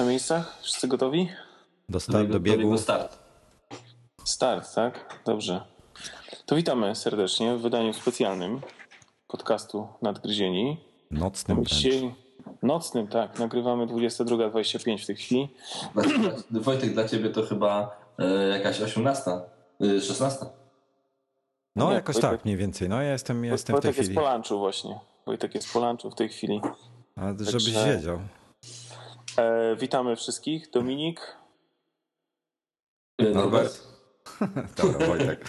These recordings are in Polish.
Na miejscach? Wszyscy gotowi? Do, start, do biegu. start. Start, tak? Dobrze. To witamy serdecznie w wydaniu specjalnym podcastu Nadgryzieni. Nocnym. Dzisiaj nocnym, tak. Nagrywamy 22.25 w tej chwili. Wojtek, dla ciebie to chyba e, jakaś 18, e, 16. No Nie, jakoś Wojtek- tak mniej więcej. No ja jestem, ja jestem w tej Wojtek jest chwili. po lunchu właśnie. Wojtek jest po lunchu w tej chwili. A żebyś Także- wiedział. E, witamy wszystkich. Dominik, E, Norbert? Dobra, Wojtek.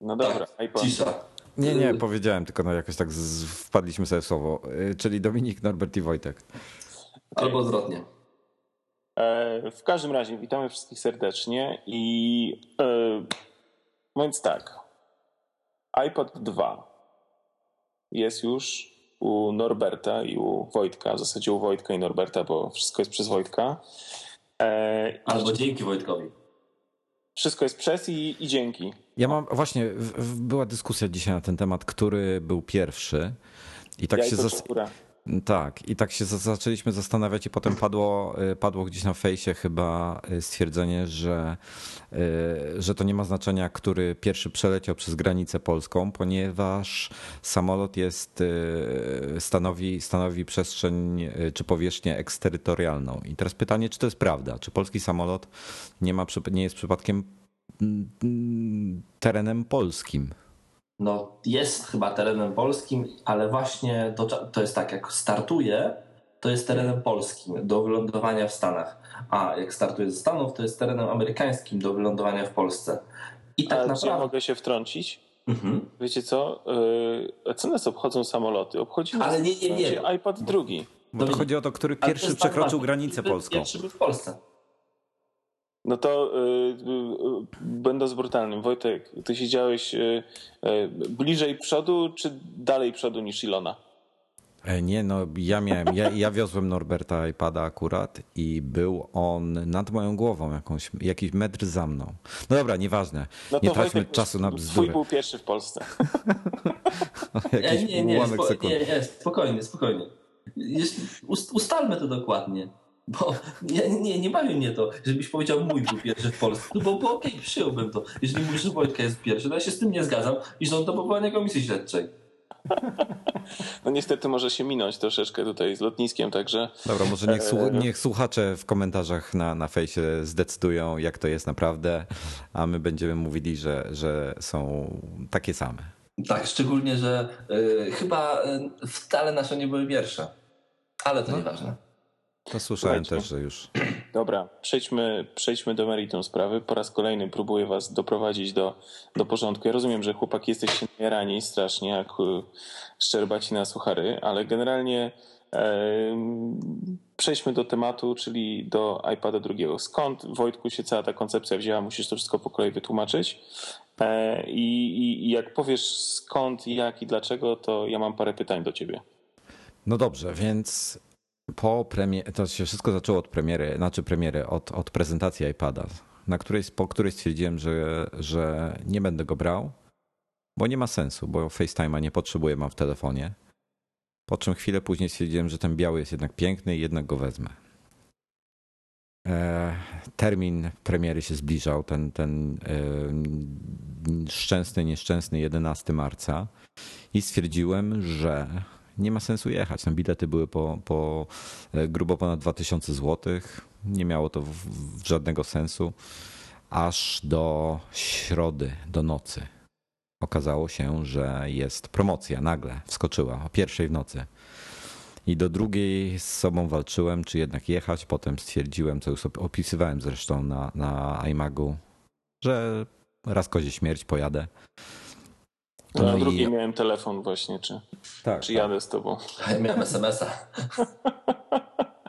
no dobra, Tak, iPod. cisza. Nie, nie, powiedziałem, tylko no jakoś tak z, wpadliśmy sobie w słowo. Y, Czyli Dominik, Norbert i Wojtek. Albo odwrotnie. E, W każdym razie witamy wszystkich serdecznie i e, więc tak. iPod 2 jest już u Norberta i u Wojtka, w zasadzie u Wojtka i Norberta, bo wszystko jest przez Wojtka. E, i Albo dzięki Wojtkowi. Wszystko jest przez i, i dzięki. Ja mam, właśnie, w, w, była dyskusja dzisiaj na ten temat, który był pierwszy. I tak się Jajko zas... Tak, i tak się za- zaczęliśmy zastanawiać i potem padło, y, padło gdzieś na fejsie chyba y, stwierdzenie, że, y, że to nie ma znaczenia, który pierwszy przeleciał przez granicę polską, ponieważ samolot jest, stanowi, stanowi przestrzeń czy powierzchnię eksterytorialną. I teraz pytanie, czy to jest prawda? Czy polski samolot nie, ma, nie jest przypadkiem mm, mm, terenem polskim? No, jest chyba terenem polskim, ale właśnie to, to jest tak, jak startuje, to jest terenem polskim do wylądowania w Stanach. A jak startuje ze Stanów, to jest terenem amerykańskim do wylądowania w Polsce. I tak Ale czy ja naprawdę. mogę się wtrącić? Mhm. Wiecie co? E, Co nas obchodzą samoloty? Obchodzi nas Ale nie, nie, nie. iPod drugi. Bo to chodzi o to, który pierwszy tak przekroczył granicę polską. Pierwszy był w Polsce. No to y, y, będąc brutalnym, Wojtek, ty siedziałeś y, y, bliżej przodu czy dalej przodu niż Ilona? E, Nie, no ja miałem, ja, ja wiozłem Norberta iPada akurat i był on nad moją głową, jakąś, jakiś metr za mną. No dobra, nieważne. No nie traćmy Wojtek, czasu na Twój bzdury. był pierwszy w Polsce. Jakiś nie, nie, nie, ułamek spo, sekundy. nie, nie, spokojnie, spokojnie. Ustalmy to dokładnie. Bo nie, nie, nie bawi mnie to, żebyś powiedział mój był pierwszy w Polsce. No bo, bo okej, przyjąłbym to. Jeżeli mówisz, że Wojtka jest pierwszy, to ja się z tym nie zgadzam i żądam powołania komisji śledczej. No niestety może się minąć troszeczkę tutaj z lotniskiem, także Dobra, może niech, słu- E, niech słuchacze w komentarzach na, na fejsie zdecydują, jak to jest naprawdę, a my będziemy mówili, że, że są takie same. Tak, szczególnie, że y, chyba y, wcale nasze nie były pierwsze. Ale to nieważne. To słyszałem Słuchajcie. też, że już. dobra, przejdźmy, przejdźmy do meritum sprawy. Po raz kolejny próbuję was doprowadzić do, do porządku. Ja rozumiem, że chłopaki jesteście rani strasznie, jak y, szczerbaci na suchary, ale generalnie em, przejdźmy do tematu, czyli do iPada drugiego. Skąd, Wojtku, się cała ta koncepcja wzięła? Musisz to wszystko po kolei wytłumaczyć. E, i, I jak powiesz skąd, jak i dlaczego, to ja mam parę pytań do ciebie. No dobrze, więc po premierze, to się wszystko zaczęło od premiery, znaczy premiery, od, od prezentacji iPada, na której, po której stwierdziłem, że, że nie będę go brał, bo nie ma sensu, bo FaceTime'a nie potrzebuję, mam w telefonie. Po czym chwilę później stwierdziłem, że ten biały jest jednak piękny i jednak go wezmę. E, Termin premiery się zbliżał, ten, ten e, szczęsny, nieszczęsny 11 marca i stwierdziłem, że nie ma sensu jechać. Tam bilety były po, po e, grubo ponad 2000 zł. Nie miało to w, w żadnego sensu. Aż do środy, do nocy. Okazało się, że jest promocja. Nagle wskoczyła o pierwszej w nocy. I do drugiej z sobą walczyłem, czy jednak jechać. Potem stwierdziłem, co już opisywałem zresztą na, na iMagu, że raz kozie śmierć pojadę. Na No i- drugiej miałem telefon właśnie, czy, Tak, czy jadę z tobą. A ja miałem SMS-a.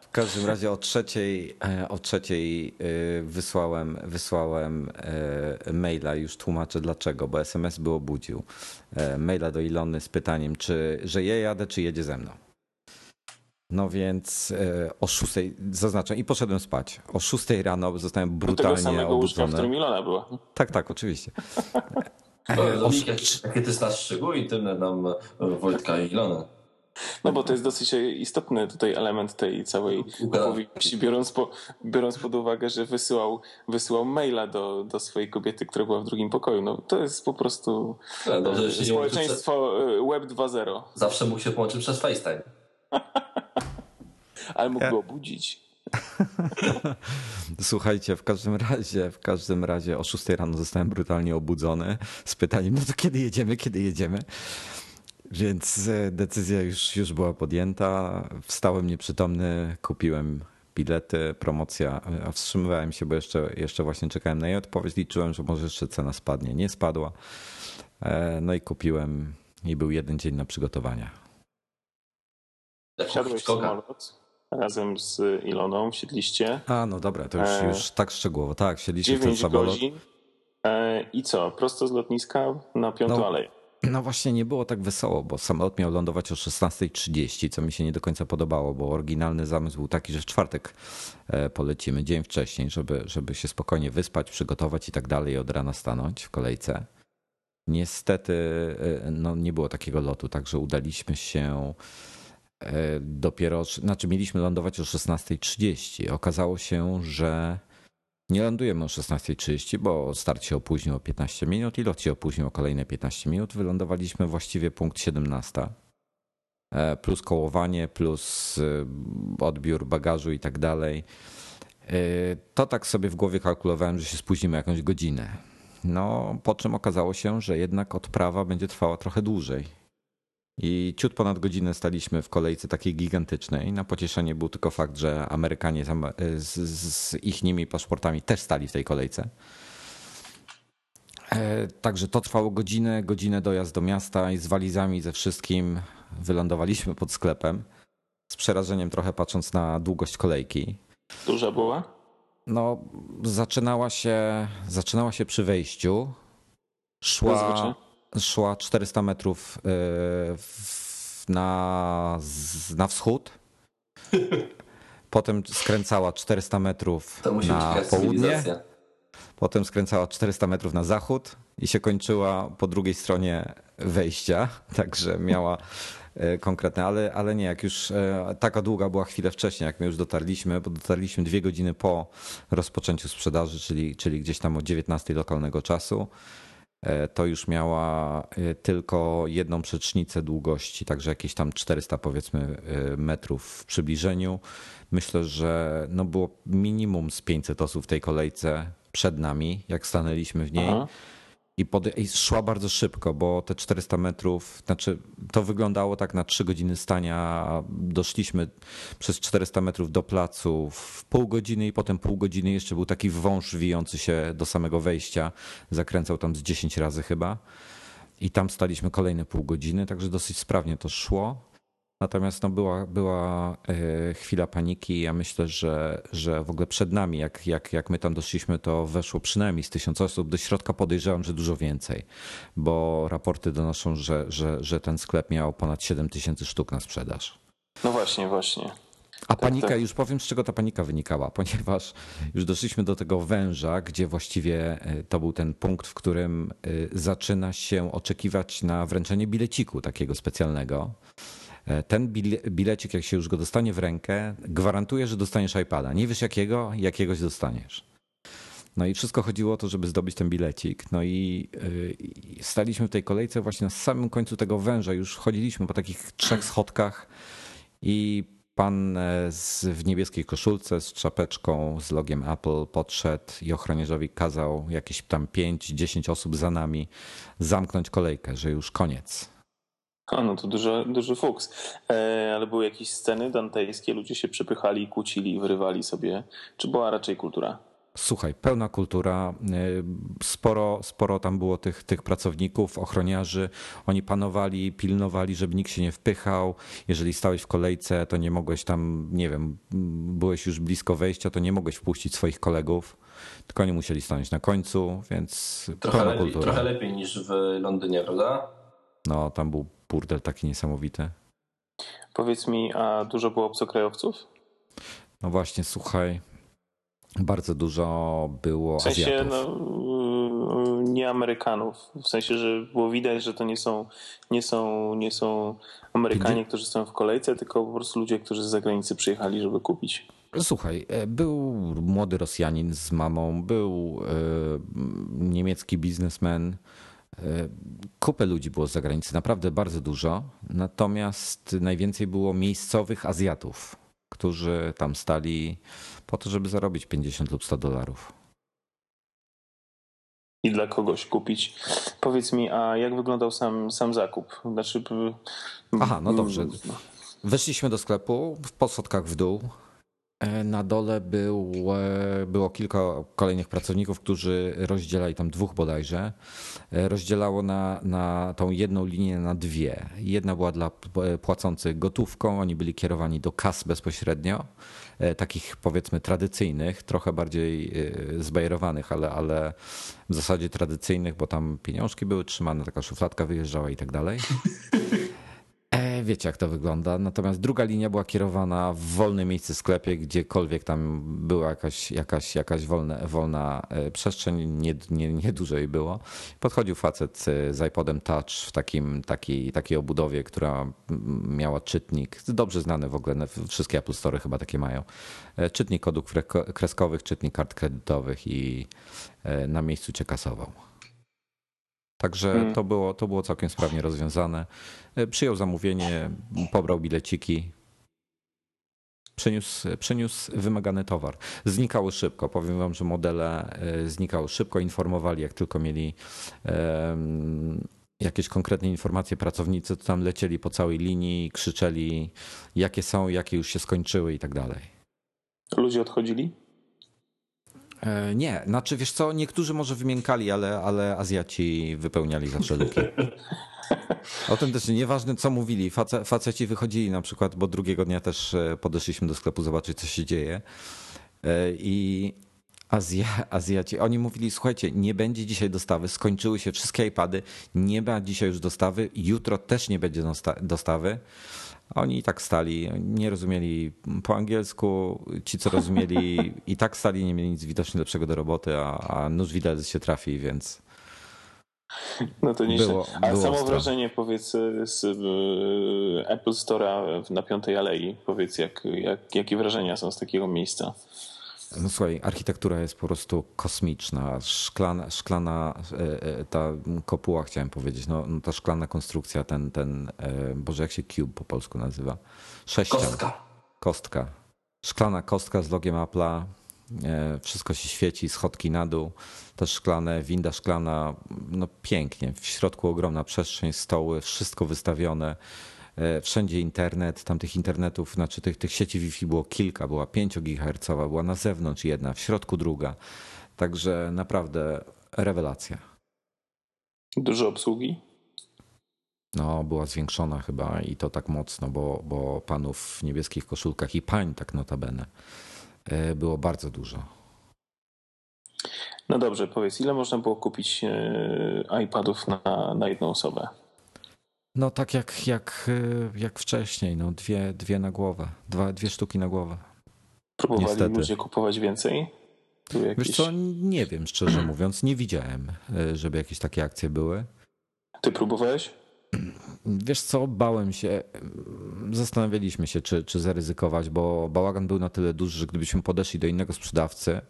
W każdym razie o trzeciej, e, o trzeciej e, wysłałem, wysłałem e, maila, już tłumaczę dlaczego, bo SMS by obudził. Maila do Ilony z pytaniem, czy, że ja jadę, czy jedzie ze mną. No więc o szóstej, zaznaczam, i poszedłem spać. O szóstej rano zostałem Do tego brutalnie samego łóżka, w obudzony. którym Ilona była. Tak, tak, oczywiście. Dominik, jakie ty znasz szczegóły intymne nam e, Wojtka i Ilona? No bo to jest dosyć istotny tutaj element tej całej opowieści, biorąc, po, biorąc pod uwagę, że wysyłał, wysyłał maila do, do swojej kobiety, która była w drugim pokoju. No to jest po prostu no, dobrze, społeczeństwo przez... Web 2.0. Zawsze mógł się połączyć przez FaceTime. Ale mógł go obudzić. Słuchajcie, w każdym razie, w każdym razie o 6 rano zostałem brutalnie obudzony z pytaniem, no to kiedy jedziemy, kiedy jedziemy? Więc e, decyzja już, już była podjęta. Wstałem nieprzytomny, kupiłem bilety, promocja. A wstrzymywałem się, bo jeszcze, jeszcze właśnie czekałem na jej odpowiedź. Liczyłem, że może jeszcze cena spadnie. Nie spadła. E, no i kupiłem i był jeden dzień na przygotowania. Wsiadłeś w samolot razem z Iloną, wsiedliście. A, no dobra, to już, e, już tak szczegółowo. Tak, wsiedliście w ten samolot. Godzin. I co? Prosto z lotniska na Piątą no, Aleję. No właśnie nie było tak wesoło, bo samolot miał lądować o 16.30, co mi się nie do końca podobało, bo oryginalny zamysł był taki, że w czwartek e, polecimy, dzień wcześniej, żeby, żeby się spokojnie wyspać, przygotować i tak dalej i od rana stanąć w kolejce. Niestety e, no, nie było takiego lotu, także udaliśmy się e, dopiero, znaczy mieliśmy lądować o 16.30. Okazało się, że nie lądujemy o 16.30, bo start się opóźnił o 15 minut i lot się opóźnił o kolejne 15 minut. Wylądowaliśmy właściwie punkt 17. E, plus kołowanie, plus e, odbiór bagażu i tak dalej. E, to tak sobie w głowie kalkulowałem, że się spóźnimy jakąś godzinę. No, po czym okazało się, że jednak odprawa będzie trwała trochę dłużej. I ciut ponad godzinę staliśmy w kolejce takiej gigantycznej. Na pocieszenie był tylko fakt, że Amerykanie z, z ich nimi paszportami też stali w tej kolejce. E, także to trwało godzinę, godzinę dojazd do miasta i z walizami, ze wszystkim wylądowaliśmy pod sklepem. Z przerażeniem trochę patrząc na długość kolejki. Duża była? No, zaczynała się, zaczynała się przy wejściu. Szła, szła 400 metrów e, na, na wschód. Potem skręcała 400 metrów na południe. Potem skręcała 400 metrów na zachód i się kończyła po drugiej stronie wejścia. Także miała e, konkretne, ale, ale nie, jak już e, taka długa była chwilę wcześniej, jak my już dotarliśmy, bo dotarliśmy dwie godziny po rozpoczęciu sprzedaży, czyli, czyli gdzieś tam o 19 lokalnego czasu. E, to już miała e, tylko jedną przecznicę długości, także jakieś tam 400 powiedzmy e, metrów w przybliżeniu. Myślę, że no było minimum z 500 osób w tej kolejce przed nami, jak stanęliśmy w niej. Aha. I, pod, I szła bardzo szybko, bo te 400 metrów, znaczy to wyglądało tak na 3 godziny stania. Doszliśmy przez 400 metrów do placu w pół godziny i potem pół godziny jeszcze był taki wąż wijący się do samego wejścia. Zakręcał tam z 10 razy chyba. I tam staliśmy kolejne pół godziny, także dosyć sprawnie to szło. Natomiast no była, była e, chwila paniki. Ja myślę, że, że w ogóle przed nami, jak, jak, jak my tam doszliśmy, to weszło przynajmniej z tysiąc osób. Do środka podejrzewam, że dużo więcej, bo raporty donoszą, że, że, że ten sklep miał ponad 7 tysięcy sztuk na sprzedaż. No właśnie, właśnie. A tak, panika, tak. już powiem z czego ta panika wynikała, ponieważ już doszliśmy do tego węża, gdzie właściwie e, to był ten punkt, w którym e, zaczyna się oczekiwać na wręczenie bileciku takiego specjalnego. E, ten bilecik, jak się już go dostanie w rękę, gwarantuje, że dostaniesz iPada. Nie wiesz jakiego, jakiegoś dostaniesz. No i wszystko chodziło o to, żeby zdobyć ten bilecik. No i, e, staliśmy w tej kolejce właśnie na samym końcu tego węża. Już chodziliśmy po takich trzech schodkach i pan e, z, w niebieskiej koszulce z czapeczką z logiem Apple podszedł i ochroniarzowi kazał jakieś tam 5-10 osób za nami zamknąć kolejkę, że już koniec a no to duży, duży fuks. E, ale były jakieś sceny dantejskie, ludzie się przepychali, kłócili, wyrywali sobie. Czy była raczej kultura? Słuchaj, pełna kultura. E, sporo, sporo tam było tych, tych pracowników, ochroniarzy. Oni panowali, pilnowali, żeby nikt się nie wpychał. Jeżeli stałeś w kolejce, to nie mogłeś tam, nie wiem, byłeś już blisko wejścia, to nie mogłeś wpuścić swoich kolegów. Tylko oni musieli stanąć na końcu, więc trochę lepiej, kultura. Trochę lepiej niż w Londynie, prawda? No, tam był burdel taki niesamowity. Powiedz mi, a dużo było obcokrajowców? No właśnie, słuchaj, bardzo dużo było w sensie, Azjatów. No, nie Amerykanów. W sensie, że było widać, że to nie są, nie są, nie są Amerykanie, którzy są w kolejce, tylko po prostu ludzie, którzy z zagranicy przyjechali, żeby kupić. Słuchaj, e, był młody Rosjanin z mamą, był e, niemiecki biznesmen. E, kupę ludzi było z zagranicy, naprawdę bardzo dużo. Natomiast najwięcej było miejscowych Azjatów, którzy tam stali po to, żeby zarobić 50 lub 100 dolarów. I dla kogoś kupić. Powiedz mi, a jak wyglądał sam, sam zakup? Znaczy. Aha, no dobrze. Weszliśmy do sklepu po schodkach w dół. E, na dole był, e, było kilka kolejnych pracowników, którzy rozdzielali tam dwóch bodajże. E, rozdzielało na, na tą jedną linię na dwie. Jedna była dla płacących gotówką, oni byli kierowani do kas bezpośrednio, takich powiedzmy tradycyjnych, trochę bardziej zbajerowanych, ale, ale w zasadzie tradycyjnych, bo tam pieniążki były trzymane, taka szufladka wyjeżdżała i tak dalej. wiecie jak to wygląda. Natomiast druga linia była kierowana w wolne miejsce w sklepie, gdziekolwiek tam była jakaś, jakaś, jakaś wolne, wolna e, przestrzeń, nie, nie, nie dużo było. Podchodził facet e, z iPodem Touch w takim, takiej, takiej obudowie, która miała czytnik, dobrze znany w ogóle, wszystkie Apple Store chyba takie mają. E, czytnik kodów kreskowych, czytnik kart kredytowych i na miejscu cię kasował. Także hmm. to, było, to było całkiem sprawnie rozwiązane. E, przyjął zamówienie, pobrał bileciki, Przeniósł, przeniósł, wymagany towar. Znikały szybko. Powiem wam, że modele e, znikały szybko. Informowali, jak tylko mieli um, jakieś konkretne informacje pracownicy, to tam lecieli po całej linii, krzyczeli, jakie są, jakie już się skończyły i tak dalej. Ludzie odchodzili? E, nie, znaczy wiesz co, niektórzy może wymiękali, ale, ale Azjaci wypełniali zawsze luki. O tym też nieważne co mówili. Face, faceci wychodzili na przykład, bo drugiego dnia też e, podeszliśmy do sklepu zobaczyć co się dzieje. E, I Azja, Azjaci, oni mówili, słuchajcie, nie będzie dzisiaj dostawy, skończyły się wszystkie iPady, nie ma dzisiaj już dostawy, jutro też nie będzie dostawy. Oni i tak stali, nie rozumieli po angielsku, ci co rozumieli i tak stali, nie mieli nic widocznie lepszego do roboty, a, a nóż widać się trafi, więc... No to nie było, A było samo ostro. wrażenie powiedz z Apple Store'a na Piątej Alei, powiedz jak, jak, jakie wrażenia są z takiego miejsca? No słuchaj, architektura jest po prostu kosmiczna. Szklana, szklana e, e, ta kopuła chciałem powiedzieć, no, no ta szklana konstrukcja, ten, ten, e, Boże jak się cube po polsku nazywa? Sześcian. Kostka. Kostka. Szklana kostka z logiem Apple'a. Wszystko się świeci, schodki na dół, też szklane, winda szklana, no pięknie. W środku ogromna przestrzeń, stoły, wszystko wystawione wszędzie internet, tam tych internetów, znaczy tych, tych sieci Wi-Fi było kilka, była 5 GHz, była na zewnątrz jedna, w środku druga. Także naprawdę rewelacja. Dużo obsługi? No, była zwiększona chyba i to tak mocno, bo, bo panów w niebieskich koszulkach i pań tak notabene e, było bardzo dużo. No dobrze, powiedz, ile można było kupić e, iPadów na, na jedną osobę? No tak jak, jak, y, jak wcześniej, no dwie, dwie na głowę, dwa, dwie sztuki na głowę. Próbowali Niestety. ludzie kupować więcej? Jakieś... Wiesz co, nie wiem szczerze mówiąc, nie widziałem, y, żeby jakieś takie akcje były. Ty próbowałeś? Wiesz co, bałem się, zastanawialiśmy się, czy, czy zaryzykować, bo bałagan był na tyle duży, że gdybyśmy podeszli do innego sprzedawcy,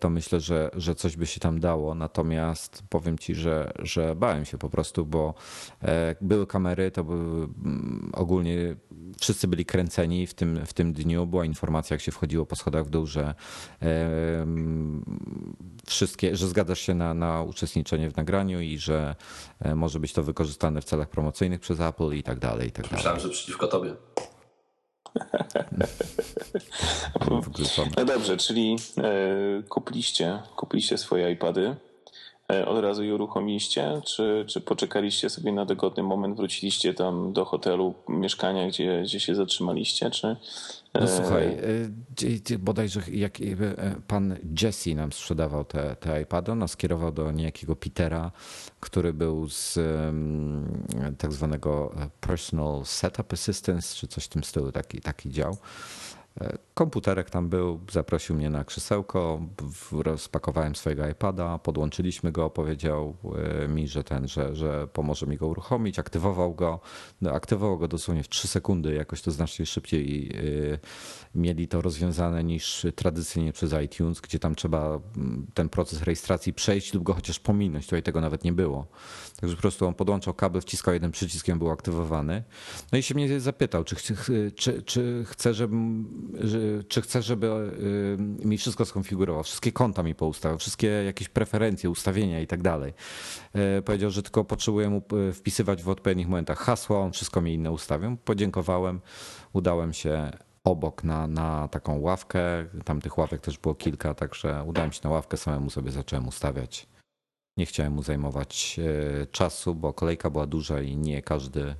to myślę, że, że coś by się tam dało. Natomiast powiem ci, że, że bałem się po prostu, bo e, były kamery, to były mm, ogólnie wszyscy byli kręceni w tym, w tym dniu. Była informacja, jak się wchodziło po schodach w dół, że wszystkie, że zgadzasz się na, na uczestniczenie w nagraniu i że e, może być to wykorzystane w celach promocyjnych przez Apple i tak dalej. I tak dalej. Myślałem, że przeciwko tobie. No dobrze, czyli e, kupiliście, kupiliście swoje iPady. E, od razu je uruchomiliście, czy, czy poczekaliście sobie na dogodny moment, wróciliście tam do hotelu, mieszkania, gdzie, gdzie się zatrzymaliście, czy... No e, słuchaj, bodajże jak pan Jesse nam sprzedawał te, te iPady, on nas skierował do niejakiego Petera, który był z tak zwanego Personal Setup Assistance, czy coś w tym stylu, taki, taki dział. Komputerek tam był, zaprosił mnie na krzesełko, rozpakowałem swojego iPada, podłączyliśmy go, powiedział e, mi, że ten, że, że pomoże mi go uruchomić, aktywował go, no, aktywował go dosłownie w 3 sekundy, jakoś to znacznie szybciej e, mieli to rozwiązane niż tradycyjnie przez iTunes, gdzie tam trzeba ten proces rejestracji przejść lub go chociaż pominąć, tutaj tego nawet nie było. Także po prostu on podłączał kabel, wciskał jeden przycisk i on był aktywowany. No i się mnie zapytał, czy, czy, czy, żebym czy chcę, żeby y, mi wszystko skonfigurował, wszystkie konta mi poustawiał, wszystkie jakieś preferencje, ustawienia i tak dalej. E, powiedział, że tylko potrzebuję mu y, wpisywać w odpowiednich momentach hasła, on wszystko mi inne ustawił. Podziękowałem, udałem się obok na, na taką ławkę. Tam tych ławek też było kilka, także udałem się na ławkę, samemu sobie zacząłem ustawiać. Nie chciałem mu zajmować e, czasu, bo kolejka była duża i nie każdy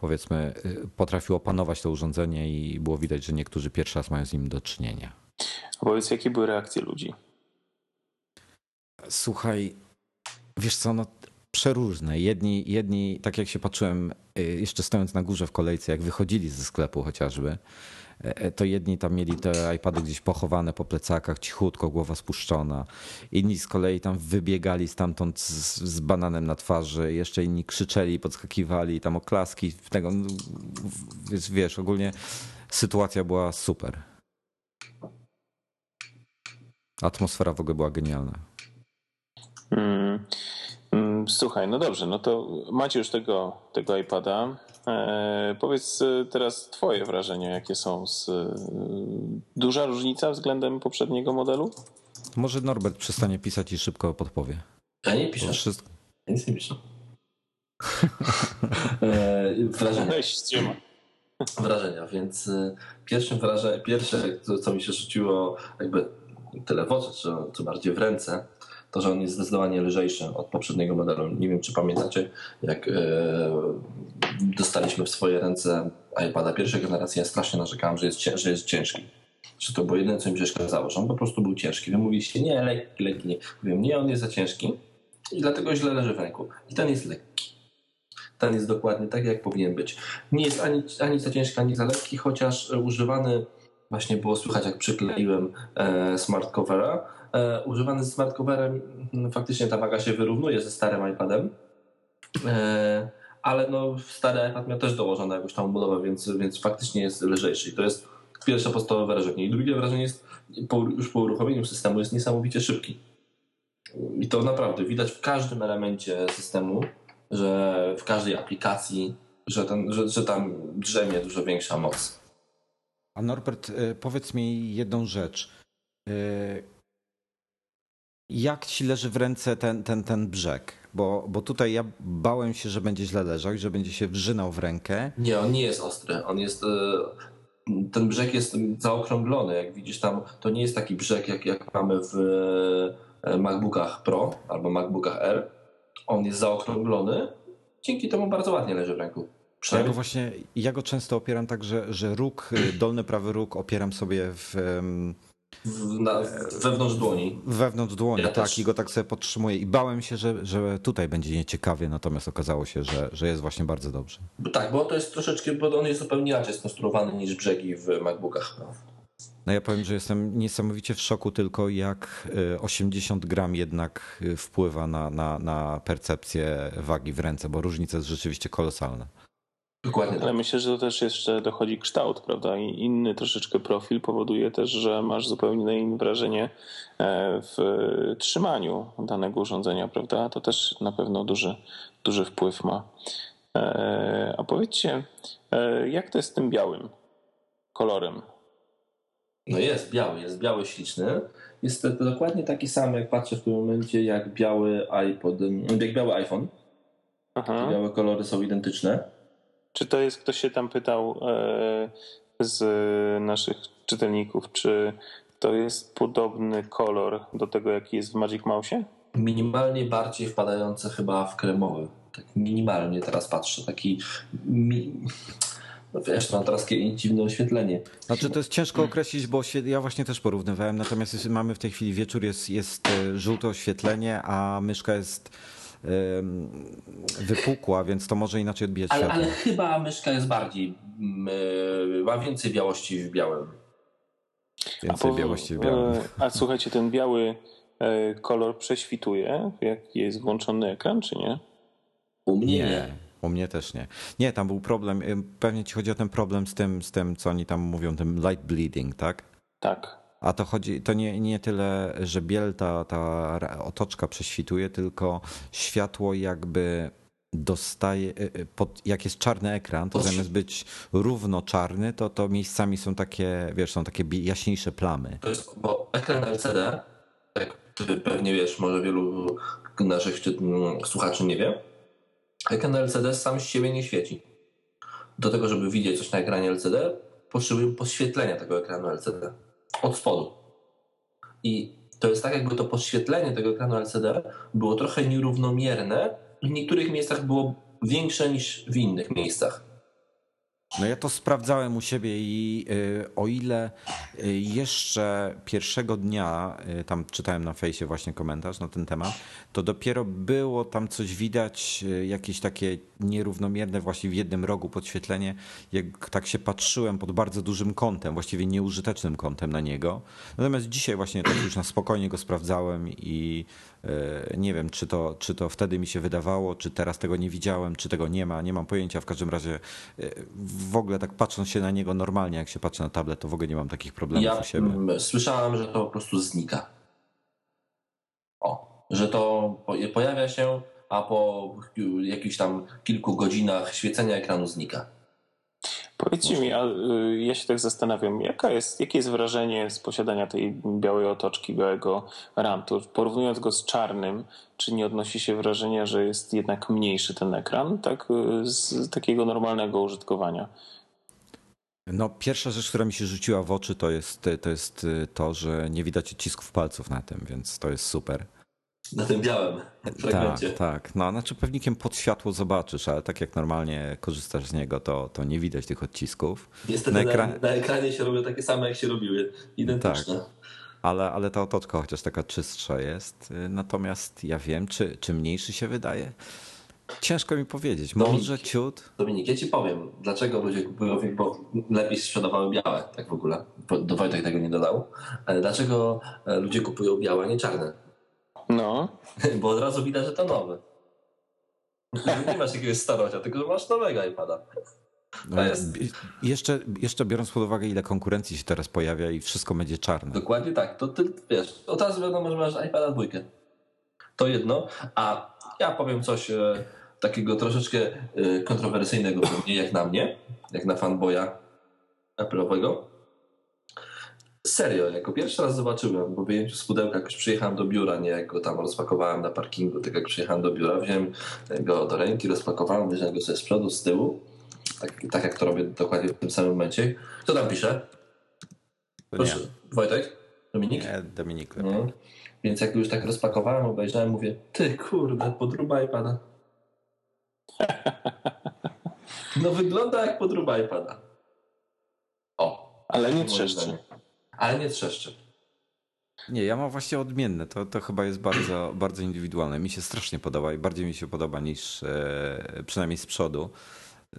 powiedzmy, y, potrafił opanować to urządzenie i było widać, że niektórzy pierwszy raz mają z nim do czynienia. A powiedz, jakie były reakcje ludzi? Słuchaj, wiesz co, no przeróżne. Jedni, jedni, tak jak się patrzyłem, y, jeszcze stojąc na górze w kolejce, jak wychodzili ze sklepu chociażby, E, e, to jedni tam mieli te iPady gdzieś pochowane po plecakach, cichutko, głowa spuszczona. Inni z kolei tam wybiegali stamtąd z, z bananem na twarzy, jeszcze inni krzyczeli, podskakiwali, tam oklaski. Tego, no, wiesz, wiesz, ogólnie sytuacja była super. Atmosfera w ogóle była genialna. Mm. mm słuchaj, no dobrze, no to macie już tego, tego iPada. E, powiedz e, teraz Twoje wrażenia, jakie są. Z, e, duża różnica względem poprzedniego modelu? Może Norbert przestanie pisać i szybko podpowie. Ja nie piszę. Wszystko... Ja nic nie piszę. wrażenia. Weź, Wrażenia, więc pierwszym wrażenie, pierwsze, co mi się rzuciło jakby tyle w oczy, czy, czy bardziej w ręce, to, że on jest zdecydowanie lżejszy od poprzedniego modelu. Nie wiem, czy pamiętacie, jak e, dostaliśmy w swoje ręce iPada pierwszej generacji, ja strasznie narzekałem, że jest, że jest ciężki. Że to było jedyne, co mi przeszkadzało, że on po prostu był ciężki. Wy mówiliście, nie, lekki, lekki, nie. Mówię, nie, on jest za ciężki i dlatego źle leży w ręku. I ten jest lekki. Ten jest dokładnie tak, jak powinien być. Nie jest ani, ani za ciężki, ani za lekki, chociaż używany, właśnie było słychać, jak przykleiłem e, smart covera, używany z smart coverem, no, faktycznie ta waga się wyrównuje ze starym iPadem. E, ale no, stary iPad miał też dołożoną jakąś tam budowę, więc, więc faktycznie jest lżejszy. I to jest pierwsze podstawowe wrażenie. I drugie wrażenie jest, już po uruchomieniu systemu, jest niesamowicie szybki. I to naprawdę widać w każdym elemencie systemu, że w każdej aplikacji, że, ten, że, że tam drzemie dużo większa moc. A Norbert, e, powiedz mi jedną rzecz. Jak ci leży w ręce ten, ten, ten brzeg? Bo, bo tutaj ja bałem się, że będzie źle leżał i że będzie się wrzynał w rękę. Nie, on nie jest ostry. On jest. E, ten brzeg jest zaokrąglony. Jak widzisz tam, to nie jest taki brzeg, jak, jak mamy w e, MacBookach Pro albo MacBookach R. On jest zaokrąglony. Dzięki temu bardzo ładnie leży w ręku. Ja go właśnie, ja go często opieram tak, że, że róg, dolny prawy róg opieram sobie w w, na, wewnątrz dłoni. Wewnątrz dłoni, ja tak, też. i go tak sobie podtrzymuję. I bałem się, że, że tutaj będzie nieciekawie, natomiast okazało się, że, że jest właśnie bardzo dobrze. Tak, bo to jest troszeczkę, bo on jest zupełnie inaczej skonstruowany niż brzegi w MacBookach. No. no ja powiem, że jestem niesamowicie w szoku tylko, jak 80 e, gram jednak e, wpływa na, na, na percepcję wagi w ręce, bo różnica jest rzeczywiście kolosalna. Dokładnie. Ale tak. myślę, że to też jeszcze dochodzi kształt, prawda? I inny troszeczkę profil powoduje też, że masz zupełnie inne wrażenie e, w trzymaniu danego urządzenia, prawda? To też na pewno duży, duży wpływ ma. E, a powiedzcie, e, jak to jest z tym białym kolorem? No jest biały, jest biały śliczny. Jest to dokładnie taki sam, jak patrzę w tym momencie, jak biały iPod, jak biały iPhone. Aha. Białe kolory są identyczne. Czy to jest, ktoś się tam pytał e, z naszych czytelników, czy to jest podobny kolor do tego, jaki jest w Magic Mouse? Minimalnie bardziej wpadający chyba w kremowy. Tak minimalnie teraz patrzę. Taki. Mi... No wiesz, mam teraz dziwne oświetlenie. Znaczy to jest ciężko określić, bo się, ja właśnie też porównywałem, natomiast mamy w tej chwili wieczór, jest, jest e, żółte oświetlenie, a myszka jest wypukła, więc to może inaczej odbijać ale, ale chyba myszka jest bardziej, mm, e, ma więcej białości w białym. Więcej po- białości w białym. e, A słuchajcie, ten biały e, kolor prześwituje, jak jest włączony ekran, czy nie? U mnie nie. U mnie też nie. Nie, tam był problem, y, pewnie ci chodzi o ten problem z tym, z tym co oni tam mówią, tym light bleeding, tak? Tak. A to chodzi, to nie, nie tyle, że biel, ta, ta otoczka prześwituje, tylko światło jakby dostaje, y, y, pod, jak jest czarny ekran, to zamiast być równo czarny, to, to miejscami są takie, wiesz, są takie jaśniejsze plamy. To jest, bo ekran LCD, jak ty pewnie wiesz, może wielu naszych mm, słuchaczy nie wie, ekran LCD sam z siebie nie świeci. Do tego, żeby widzieć coś na ekranie LCD, potrzebujemy podświetlenia tego ekranu LCD od spodu. I to jest tak, jakby to podświetlenie tego ekranu LCD było trochę nierównomierne w niektórych miejscach było większe niż w innych miejscach. No ja to sprawdzałem u siebie i y, o ile y, jeszcze pierwszego dnia, y, tam czytałem na fejsie właśnie komentarz na ten temat, to dopiero było tam coś widać, jakieś takie nierównomierne właśnie w jednym rogu podświetlenie, jak tak się patrzyłem pod bardzo dużym kątem, właściwie nieużytecznym kątem na niego. Natomiast dzisiaj właśnie tak już na spokojnie go sprawdzałem i nie wiem, czy to, czy to wtedy mi się wydawało, czy teraz tego nie widziałem, czy tego nie ma, nie mam pojęcia. W każdym razie y, w ogóle tak patrząc się na niego normalnie, jak się patrzy na tablet, to w ogóle nie mam takich problemów Ja u siebie. słyszałem, że to po prostu znika. O, że to po- pojawia się, a po jakichś tam kilku godzinach świecenia ekranu znika. Powiedzcie mi, a y, ja się tak zastanawiam, jaka jest, jakie jest wrażenie z posiadania tej białej otoczki, białego rantu? Porównując go z czarnym, czy nie odnosi się wrażenia, że jest jednak mniejszy ten ekran, tak y, z takiego normalnego użytkowania? No, pierwsza rzecz, która mi się rzuciła w oczy, to jest, to jest to, że nie widać odcisków palców na tym, więc to jest super. Na tym białym fragmencie. Tak, tak. No, znaczy pewnikiem pod światło zobaczysz, ale tak jak normalnie korzystasz z niego, to, to nie widać tych odcisków. Niestety Na ekran- na ekranie się robią takie same, jak się robiły. Identyczne. Tak. Ale, ale ta otoczka chociaż taka czystsza jest. Y, Natomiast ja wiem, czy, czy mniejszy się wydaje? Ciężko mi powiedzieć. Dominik. Może ciut. Dominik, ja ci powiem, dlaczego ludzie kupują, bo lepiej sprzedawały białe, tak w ogóle. Do Wojtek tego nie dodał. Dlaczego e, ludzie kupują białe, a nie czarne? No, Bo od razu widać, że to nowy. Nie masz jakiegoś starocia, tylko że masz nowego iPada. Bi- Jeszcze, jeszcze biorąc pod uwagę, ile konkurencji się teraz pojawia i wszystko będzie czarne. Dokładnie tak. To ty wiesz, od razu wiadomo, że masz iPada dwójkę. To jedno. A ja powiem coś e, takiego troszeczkę e, kontrowersyjnego pewnie, jak na mnie, jak na fanboya Apple'owego. Serio, jako pierwszy raz zobaczyłem, bo wyjęciu z pudełka jakoś przyjechałem do biura, nie jak go tam rozpakowałem na parkingu, tylko jak przyjechałem do biura, wziąłem go do ręki, rozpakowałem, wyjąłem go sobie z przodu, z tyłu, tak, tak jak to robię dokładnie w tym samym momencie. Kto tam pisze? Proszę, Wojtek? Dominik? Nie, Dominik. No. Więc jak już tak rozpakowałem, obejrzałem, mówię, ty kurde, podróba iPada. No wygląda jak podróba iPada. O. ale nie trzeszczy. Ale nie trzeszczy. Nie, ja mam właśnie odmienne. To, to chyba jest bardzo, bardzo indywidualne. Mi się strasznie podoba i bardziej mi się podoba niż e, przynajmniej z przodu.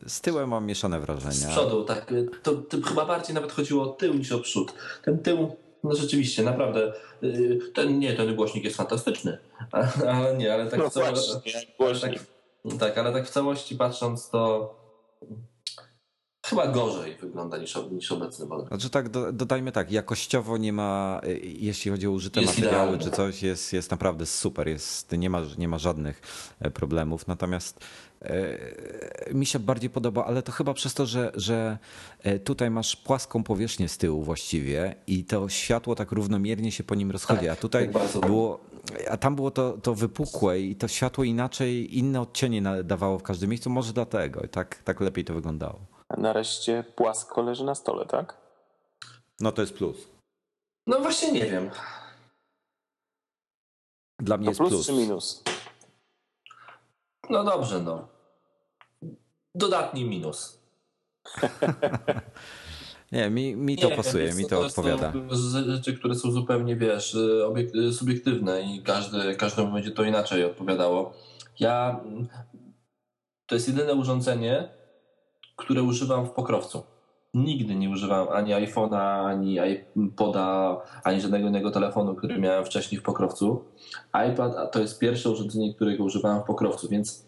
Z tyłem mam mieszane Z wrażenia. przodu, tak. To, to chyba bardziej nawet chodziło o tył niż o przód. Ten tył, no rzeczywiście, naprawdę. y, Ten, nie, ten głośnik jest fantastyczny. Ale nie, ale tak No w cało- właśnie, jak ale głośnik. tak, tak, ale tak w całości patrząc, to chyba gorzej wygląda niż, niż obecny model. Znaczy tak, do, dodajmy tak, jakościowo nie ma, y, jeśli chodzi o użyte Jest materiały idealny. czy coś, jest, jest naprawdę super, jest, nie, ma, nie ma żadnych e, problemów. Natomiast e, mi się bardziej podoba, ale to chyba przez to, że, że e, tutaj masz płaską powierzchnię z tyłu właściwie i to światło tak równomiernie się po nim rozchodzi. Tak, a tutaj tak było, a tam było to, to wypukłe i to światło inaczej, inne odcienie nadawało w każdym miejscu, może dlatego i tak, tak lepiej to wyglądało. Nareszcie płasko leży na stole, tak? No to jest plus. No właśnie nie wiem. Dla mnie To jest plus, plus. czy minus? No dobrze, no. Dodatni minus. Nie, mi, mi to Nie, pasuje, mi to są odpowiada. Rzeczy, które są zupełnie, wiesz, obiek- subiektywne i każdy, każdemu będzie to inaczej odpowiadało. Ja. To jest jedyne urządzenie, które używam w pokrowcu. nigdy nie używałem ani iPhone'a, ani iPoda, ani żadnego innego telefonu, który miałem wcześniej w pokrowcu. iPad to jest pierwsze urządzenie, którego używałem w pokrowcu, więc,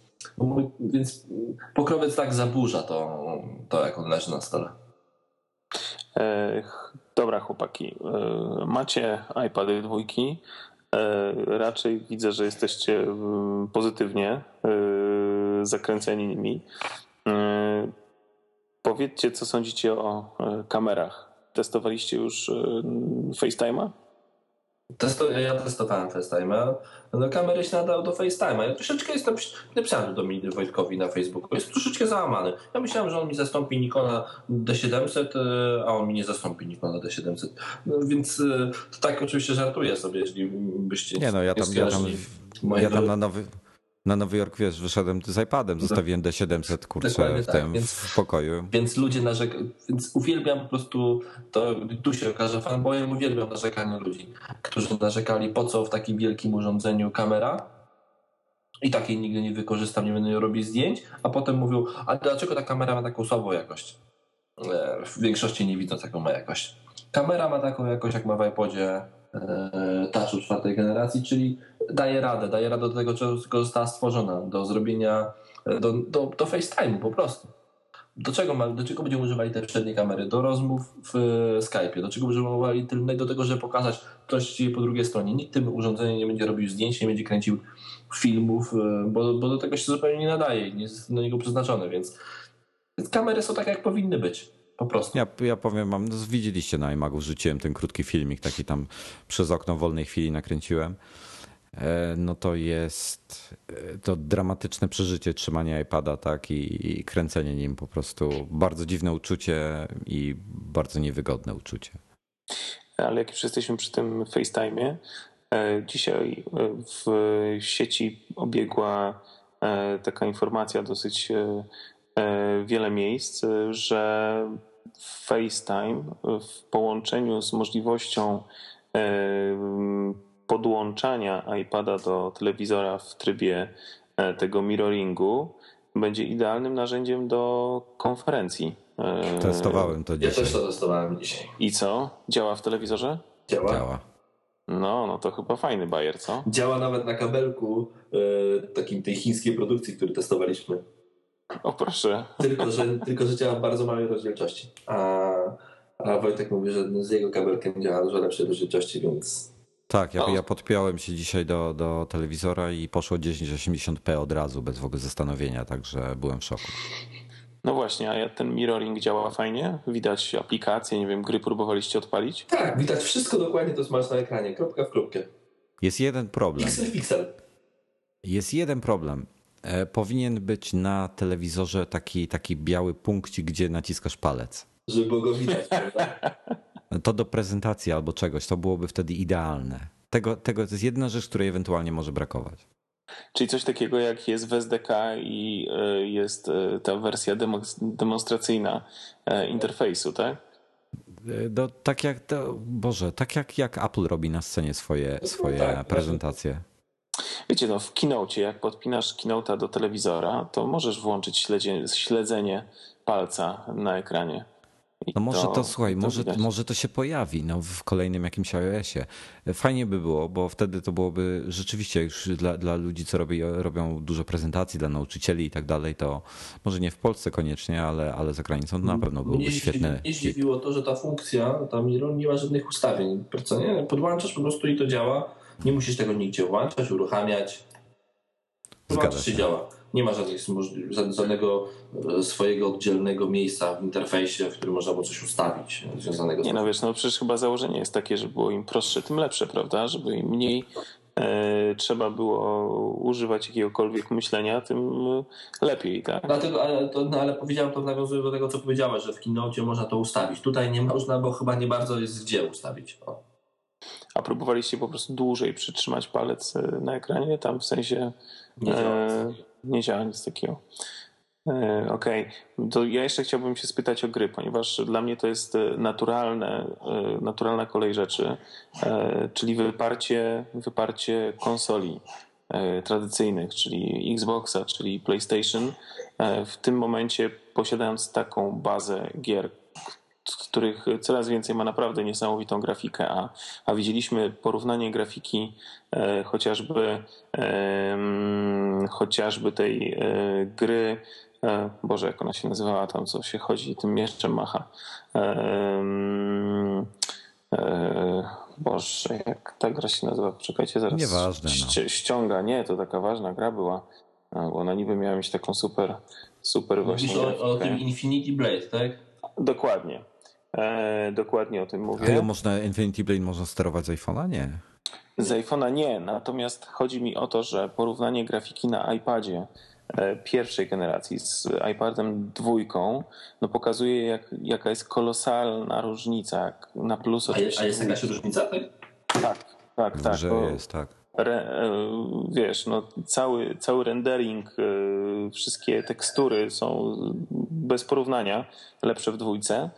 więc pokrowiec tak zaburza to, to, jak on leży na stole. E, dobra, chłopaki. E, macie iPady dwójki. E, raczej widzę, że jesteście pozytywnie zakręceni nimi. Powiedzcie, co sądzicie o kamerach. Testowaliście już FaceTime'a? Testo, ja testowałem FaceTime'a. No, kamery się nadają do FaceTime'a. Ja troszeczkę jestem, napisałem do mnie Wojtkowi na Facebooku, jest troszeczkę załamany. Ja myślałem, że on mi zastąpi Nikona D700, e, a on mi nie zastąpi Nikona D700. No, więc e, to tak oczywiście żartuję sobie, jeśli byście nie no, ja tam, ja tam, ja tam na nowy na Nowy Jork, wiesz, wyszedłem z iPadem, no. zostawiłem D700, kurczę, w tak, tym, więc, w pokoju. Więc ludzie narzekają, więc uwielbiam po prostu, to tu się okaże fanboyem, uwielbiam narzekanie ludzi, którzy narzekali, po co w takim wielkim urządzeniu kamera i takiej nigdy nie wykorzystam, nie będę robić zdjęć, a potem mówią, a dlaczego ta kamera ma taką słabą jakość? E, w większości nie widzą taką ma jakość. Kamera ma taką jakość, jak ma w iPodzie Touchu czwartej generacji, czyli daje radę, daje radę do tego, czego została stworzona, do zrobienia, do, do, do FaceTime'u po prostu. Do czego, ma, do czego będziemy używali te przednie kamery? Do rozmów w Skype'ie. Do czego będziemy używali tylnej? Do tego, żeby pokazać, co się dzieje po drugiej stronie. Nikt tym urządzeniem nie będzie robił zdjęć, nie będzie kręcił filmów, e, bo, bo do tego się zupełnie nie nadaje, nie jest do niego przeznaczone, więc kamery są tak, jak powinny być. Po prostu. Ja, ja powiem wam, no, widzieliście na iMagu, rzuciłem ten krótki filmik, taki tam przez okno wolnej chwili nakręciłem. E, no to jest e, to dramatyczne przeżycie trzymania iPada tak i, i kręcenie nim po prostu bardzo dziwne uczucie i bardzo niewygodne uczucie. Ale jak już jesteśmy przy tym FaceTime'ie, e, dzisiaj w sieci obiegła taka informacja dosyć wiele miejsc, że FaceTime w połączeniu z możliwością podłączania iPada do telewizora w trybie e, tego mirroringu będzie idealnym narzędziem do konferencji. E, Testowałem to dzisiaj. Ja też to testowałem dzisiaj. I co? Działa w telewizorze? Działa. Działa. No, no to chyba fajny bajer, co? Działa nawet na kabelku e, takim tej chińskiej produkcji, który testowaliśmy. O proszę. Tylko, że, tylko, że działa w bardzo małej rozdzielczości. A, a Wojtek mówi, że z jego kabelkiem działa dużo lepszej rozdzielczości, więc tak, ja, ja podpiąłem się dzisiaj do, do telewizora i poszło 1080p od razu, bez w ogóle zastanowienia, także byłem w szoku. No właśnie, a ten mirroring działa fajnie? Widać aplikacje, nie wiem, gry próbowaliście odpalić? Tak, widać wszystko dokładnie to, co masz na ekranie, kropka w kropkę. Jest jeden problem. Pixel, pixel. Jest jeden problem. E, powinien być na telewizorze taki, taki biały punkcik, gdzie naciskasz palec. Żeby go widać, prawda? to do prezentacji albo czegoś, to byłoby wtedy idealne. Tego, tego to jest jedna rzecz, której ewentualnie może brakować. Czyli coś takiego jak jest w SDK i e, jest e, ta wersja demonstracyjna interfejsu, tak? Do, tak jak, to, Boże, tak jak, jak Apple robi na scenie swoje, no swoje tak, prezentacje. Wiecie, no w Keynote, jak podpinasz Keynote'a do telewizora, to możesz włączyć śledzenie, śledzenie palca na ekranie. No może to, to słuchaj, to może, może to się pojawi no, w kolejnym jakimś iOSie. Fajnie by było, bo wtedy to byłoby rzeczywiście już dla, dla ludzi, co robi, robią dużo prezentacji, dla nauczycieli i tak dalej, to może nie w Polsce koniecznie, ale, ale za granicą to na pewno byłoby mnie świetne. Mnie zdziwiło to, że ta funkcja, tam nie ma żadnych ustawień. Co nie? Podłączasz po prostu i to działa. Nie musisz tego nigdzie włączać, uruchamiać. Zgadza się. działa nie ma żadnych, żadnego e, swojego oddzielnego miejsca w interfejsie, w którym można było coś ustawić związanego z Nie no wiesz, no przecież chyba założenie jest takie, że było im prostsze, tym lepsze, prawda? Żeby im mniej e, trzeba było używać jakiegokolwiek myślenia, tym lepiej, tak? Dlatego, ale, to, no, ale powiedziałem to nawiązując do tego, co powiedziałeś, że w kinocie można to ustawić. Tutaj nie można, bo chyba nie bardzo jest gdzie ustawić. O. A próbowaliście po prostu dłużej przytrzymać palec e, na ekranie, tam w sensie... Nie e, nie działa nic takiego. E, okej, okay. to ja jeszcze chciałbym się spytać o gry, ponieważ dla mnie to jest e, naturalne, e, naturalna kolej rzeczy, czyli wyparcie, wyparcie konsoli tradycyjnych, czyli Xboxa, czyli PlayStation. W tym momencie posiadając taką bazę gier, których coraz więcej ma naprawdę niesamowitą grafikę, a, a widzieliśmy porównanie grafiki e, chociażby e, chociażby tej e, gry e, Boże, jak ona się nazywała tam, co się chodzi tym mieczem macha. E, Boże, jak ta gra się nazywa? Poczekajcie zaraz. Nieważne. No. Ściąga, nie, to taka ważna gra była, bo ona niby miała mieć taką super, super właśnie. Mówisz o, o tym Infinity Blade, tak? Dokładnie. E, dokładnie o tym mówię. Ale można Infinity Blade można sterować z iPhone'a? Nie. Z iPhone'a nie, natomiast chodzi mi o to, że porównanie grafiki na iPadzie e, pierwszej generacji z iPadem dwójką no pokazuje jak, jaka jest kolosalna różnica na plus A, jest, a jest jakaś różnica, tak? Tak, tak, tak. Że jest, tak. Re, e, wiesz, no, cały, cały rendering, e, wszystkie tekstury są bez porównania lepsze w dwójce.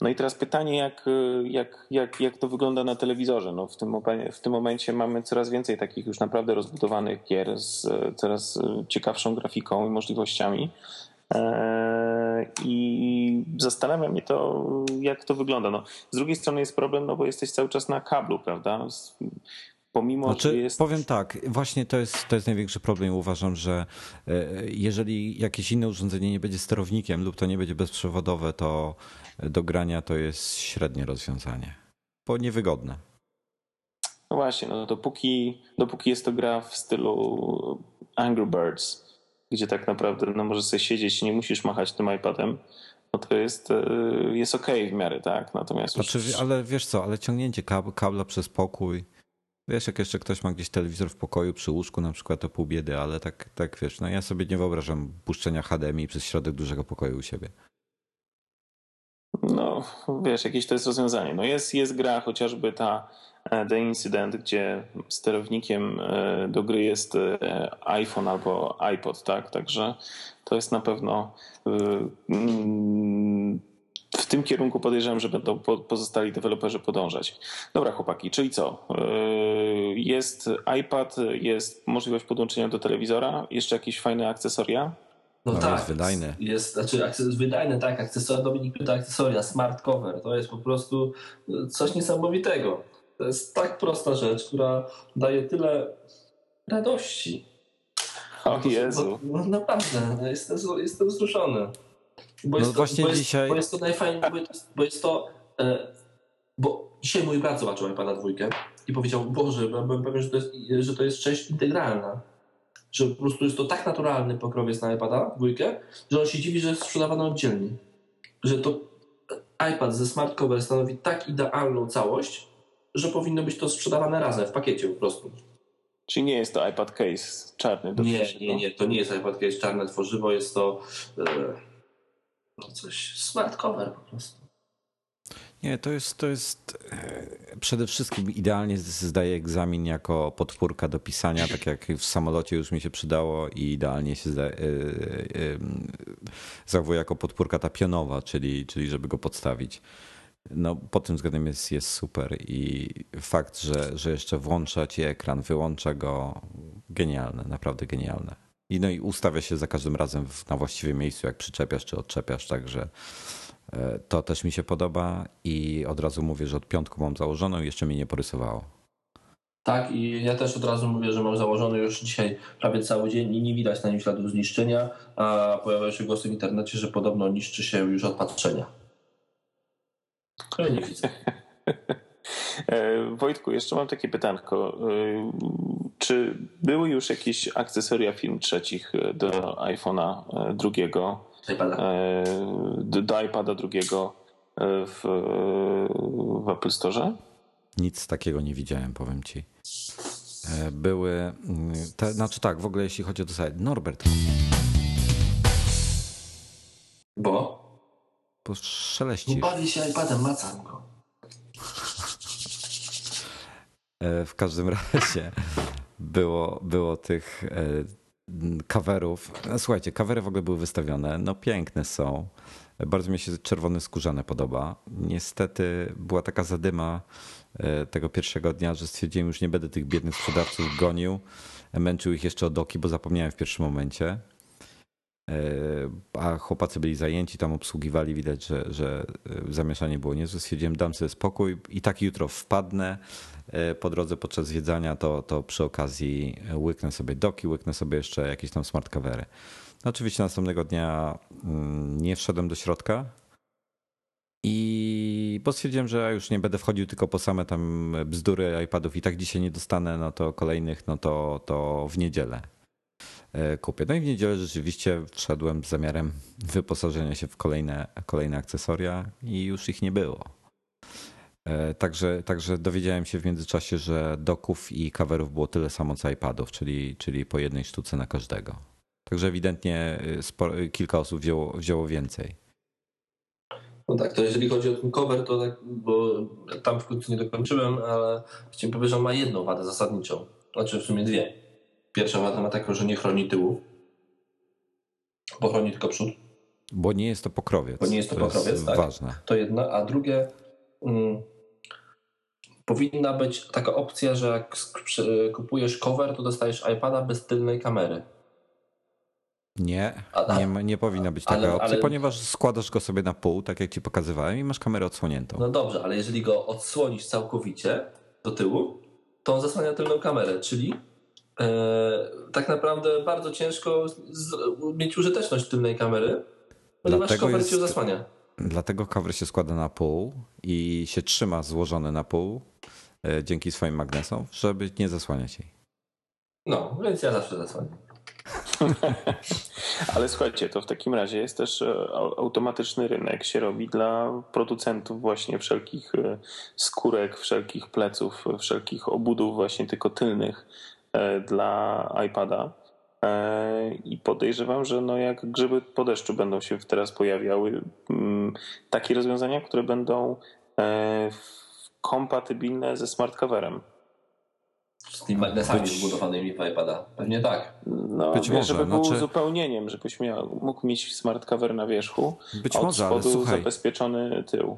No i teraz pytanie, jak, jak, jak, jak to wygląda na telewizorze? No w, tym, w tym momencie mamy coraz więcej takich już naprawdę rozbudowanych gier z coraz ciekawszą grafiką i możliwościami. E, I zastanawia mnie to, jak to wygląda. No, z drugiej strony jest problem, no bo jesteś cały czas na kablu, prawda? Pomimo, znaczy, że jest... Powiem tak, właśnie to jest, to jest największy problem. Uważam, że e, jeżeli jakieś inne urządzenie nie będzie sterownikiem lub to nie będzie bezprzewodowe, to do grania to jest średnie rozwiązanie, bo niewygodne. No właśnie, no dopóki, dopóki jest to gra w stylu Angry Birds, gdzie tak naprawdę no, możesz sobie siedzieć i nie musisz machać tym iPadem, no to jest, e, jest okej okay w miarę, tak? Natomiast znaczy, już... Ale wiesz co, ale ciągnięcie kabla przez pokój, wiesz, jak jeszcze ktoś ma gdzieś telewizor w pokoju przy łóżku na przykład, to pół biedy, ale tak, tak wiesz, no ja sobie nie wyobrażam puszczenia HDMI przez środek dużego pokoju u siebie. No, wiesz, jakieś to jest rozwiązanie. No jest, jest gra, chociażby ta e, The Incident, gdzie sterownikiem e, do gry jest e, iPhone albo iPod, tak? Także to jest na pewno mm, w tym kierunku podejrzewam, że będą pozostali deweloperzy podążać. Dobra, chłopaki, czyli co? Jest iPad, jest możliwość podłączenia do telewizora, jeszcze jakieś fajne akcesoria? No, no tak, jest wydajny. Jest, znaczy akces, wydajny, tak, akcesoria, Dominik pyta akcesoria, smart cover, to jest po prostu coś niesamowitego. To jest tak prosta rzecz, która daje tyle radości. O Jezu. No, no naprawdę, jestem, jestem wzruszony. Bo jest, no to, właśnie bo jest, dzisiaj... bo jest to najfajniejsze, bo jest, bo jest to... E, bo dzisiaj mój brat zobaczył iPada dwójkę i powiedział, Boże, byłem pewien, że to jest, że to jest część integralna że po prostu jest to tak naturalny pokrowiec na iPada, dwójkę, że on się dziwi, że jest sprzedawany oddzielnie. Że to iPad ze smart cover stanowi tak idealną całość, że powinno być to sprzedawane razem w pakiecie po prostu. Czyli nie jest to iPad case czarny? Nie, nie, nie, to nie jest iPad case czarne tworzywo, jest to e, no coś smart cover po prostu. Nie, to jest, to jest e, przede wszystkim idealnie zdaje egzamin jako podpórka do pisania, tak jak w samolocie już mi się przydało i idealnie się zdaje, zachowuje jako podpórka ta pionowa, czyli, czyli żeby go podstawić. No, pod tym względem jest, jest super i fakt, że, że jeszcze włącza ci ekran, wyłącza go, genialne, naprawdę genialne. I, no i ustawia się za każdym razem na właściwym miejscu, jak przyczepiasz czy odczepiasz, także E, to też mi się podoba i od razu mówię, że od piątku mam założoną i jeszcze mnie nie porysowało. Tak, i ja też od razu mówię, że mam założony już dzisiaj prawie cały dzień i nie widać na nim śladów zniszczenia, a pojawiają się głosy w internecie, że podobno niszczy się już od patrzenia. Ja nie widzę. E, Wojtku, jeszcze mam takie pytanko. E, czy były już jakieś akcesoria film trzecich do iPhone'a drugiego? iPada. E, do iPada drugiego e, w, w Apple Store? Nic takiego nie widziałem, powiem ci. E, były, mm, te, znaczy tak, w ogóle jeśli chodzi o to site, Norbert. Bo? Bo szeleścisz. Bawi się iPadem, macam go. W każdym razie było, było tych coverów. No, słuchajcie, covery w ogóle były wystawione. No piękne są. Bardzo mi się czerwony skórzane podoba. Niestety była taka zadyma e, tego pierwszego dnia, że stwierdziłem, już nie będę tych biednych sprzedawców gonił. Męczył ich jeszcze o doki, bo zapomniałem w pierwszym momencie. a chłopacy byli zajęci, tam obsługiwali, widać, że, że zamieszanie było niezłe. Stwierdziłem, dam sobie spokój i tak jutro wpadnę po drodze podczas zwiedzania, to, to przy okazji łyknę sobie doki, łyknę sobie jeszcze jakieś tam smart covery. No oczywiście następnego dnia mm, nie wszedłem do środka, i bo stwierdziłem, że już nie będę wchodził tylko po same tam bzdury iPadów i tak dzisiaj nie dostanę, no to kolejnych, no to, to w niedzielę e, kupię. No i w niedzielę rzeczywiście wszedłem z zamiarem wyposażenia się w kolejne, kolejne akcesoria i już ich nie było. E, także, także dowiedziałem się w międzyczasie, że doków i coverów było tyle samo co iPadów, czyli, czyli po jednej sztuce na każdego. Także ewidentnie y, sporo, kilka osób wzięło, wzięło więcej. No tak, to jeżeli chodzi o ten cover, to tak, bo tam w końcu nie dokończyłem, ale chciałem powiedzieć, że on ma jedną wadę zasadniczą. Znaczy w sumie dwie. Pierwsza wada ma taką, że nie chroni tyłu, bo chroni tylko przód. Bo nie jest to pokrowiec. Bo nie jest to, to pokrowiec, jest tak. Ważne. To jedna, a drugie mm, powinna być taka opcja, że jak kupujesz cover, to dostajesz iPada bez tylnej kamery. Nie, nie, nie powinna być taka ale, opcja, ale... ponieważ składasz go sobie na pół, tak jak ci pokazywałem, i masz kamerę odsłoniętą. No dobrze, ale jeżeli go odsłonisz całkowicie do tyłu, to on zasłania tylną kamerę, czyli e, tak naprawdę bardzo ciężko z, mieć użyteczność tylnej kamery, ponieważ cover jest, ci zasłania. Dlatego cover się składa na pół i się trzyma złożony na pół e, dzięki swoim magnesom, żeby nie zasłaniać jej. No, więc ja zawsze zasłaniam. Ale słuchajcie, to w takim razie jest też e, automatyczny rynek się robi dla producentów właśnie wszelkich e, skórek, wszelkich pleców, wszelkich obudów właśnie tylko tylnych dla iPada. I podejrzewam, że no jak grzyby po deszczu będą się teraz pojawiały mm, takie rozwiązania, które będą kompatybilne ze smart coverem z tymi magnesami Być... zbudowanymi w iPada. Pewnie tak. No, Być może. Żeby był znaczy... uzupełnieniem, żebyś miał, mógł mieć smart cover na wierzchu, Być od może, spodu ale zabezpieczony tył.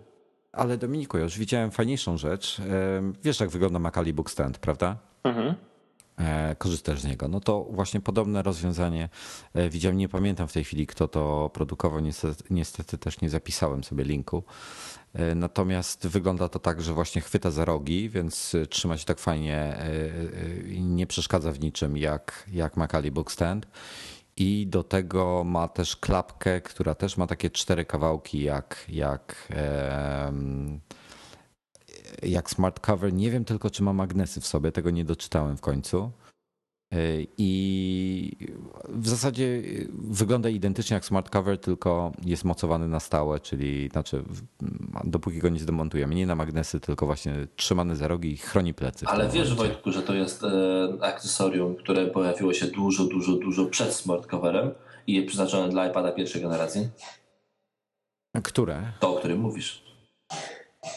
Ale Dominiku, ja już widziałem fajniejszą rzecz. Wiesz, jak wygląda MacAlibook Stand, prawda? Mhm. E, korzystasz z niego. No to właśnie podobne rozwiązanie e, widziałem, nie pamiętam w tej chwili, kto to produkował, niestety, niestety też nie zapisałem sobie linku. E, natomiast wygląda to tak, że właśnie chwyta za rogi, więc trzyma się tak fajnie i nie przeszkadza w niczym jak, jak Macaulay Book Stand. I do tego ma też klapkę, która też ma takie cztery kawałki jak, jak jak smart cover. Nie wiem tylko, czy ma magnesy w sobie, tego nie doczytałem w końcu. E, I w zasadzie wygląda identycznie jak smart cover, tylko jest mocowany na stałe, czyli znaczy dopóki go nie zdemontujemy, nie na magnesy, tylko właśnie trzymany za rogi i chroni plecy. Ale wiesz Wojtku, że to jest e, akcesorium, które pojawiło się dużo, dużo, dużo przed smart coverem i jest przeznaczone dla iPada pierwszej generacji? Które? To, o którym mówisz.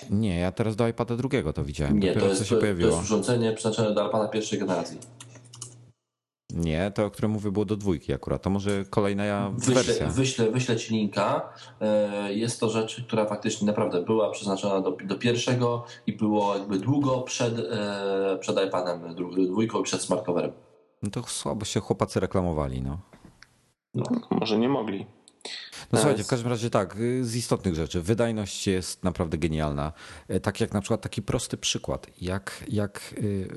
Nie, ja teraz do iPada drugiego to widziałem. Nie, to jest, się to, pojawiło. to jest urządzenie przeznaczone do iPada pierwszej generacji. Nie, to o którym mówię było do dwójki akurat. To może kolejna wyślę, wersja. Wyślę, wyślę ci linka. E, jest to rzecz, która faktycznie naprawdę była przeznaczona do, do pierwszego i było jakby długo przed, e, przed iPadem dwójką i przed smartcoverem. No to słabo się chłopacy reklamowali, no. no może nie mogli. No słuchajcie, w każdym razie tak, y, z istotnych rzeczy. Wydajność jest naprawdę genialna. E, tak jak na przykład taki prosty przykład. Jak, jak y,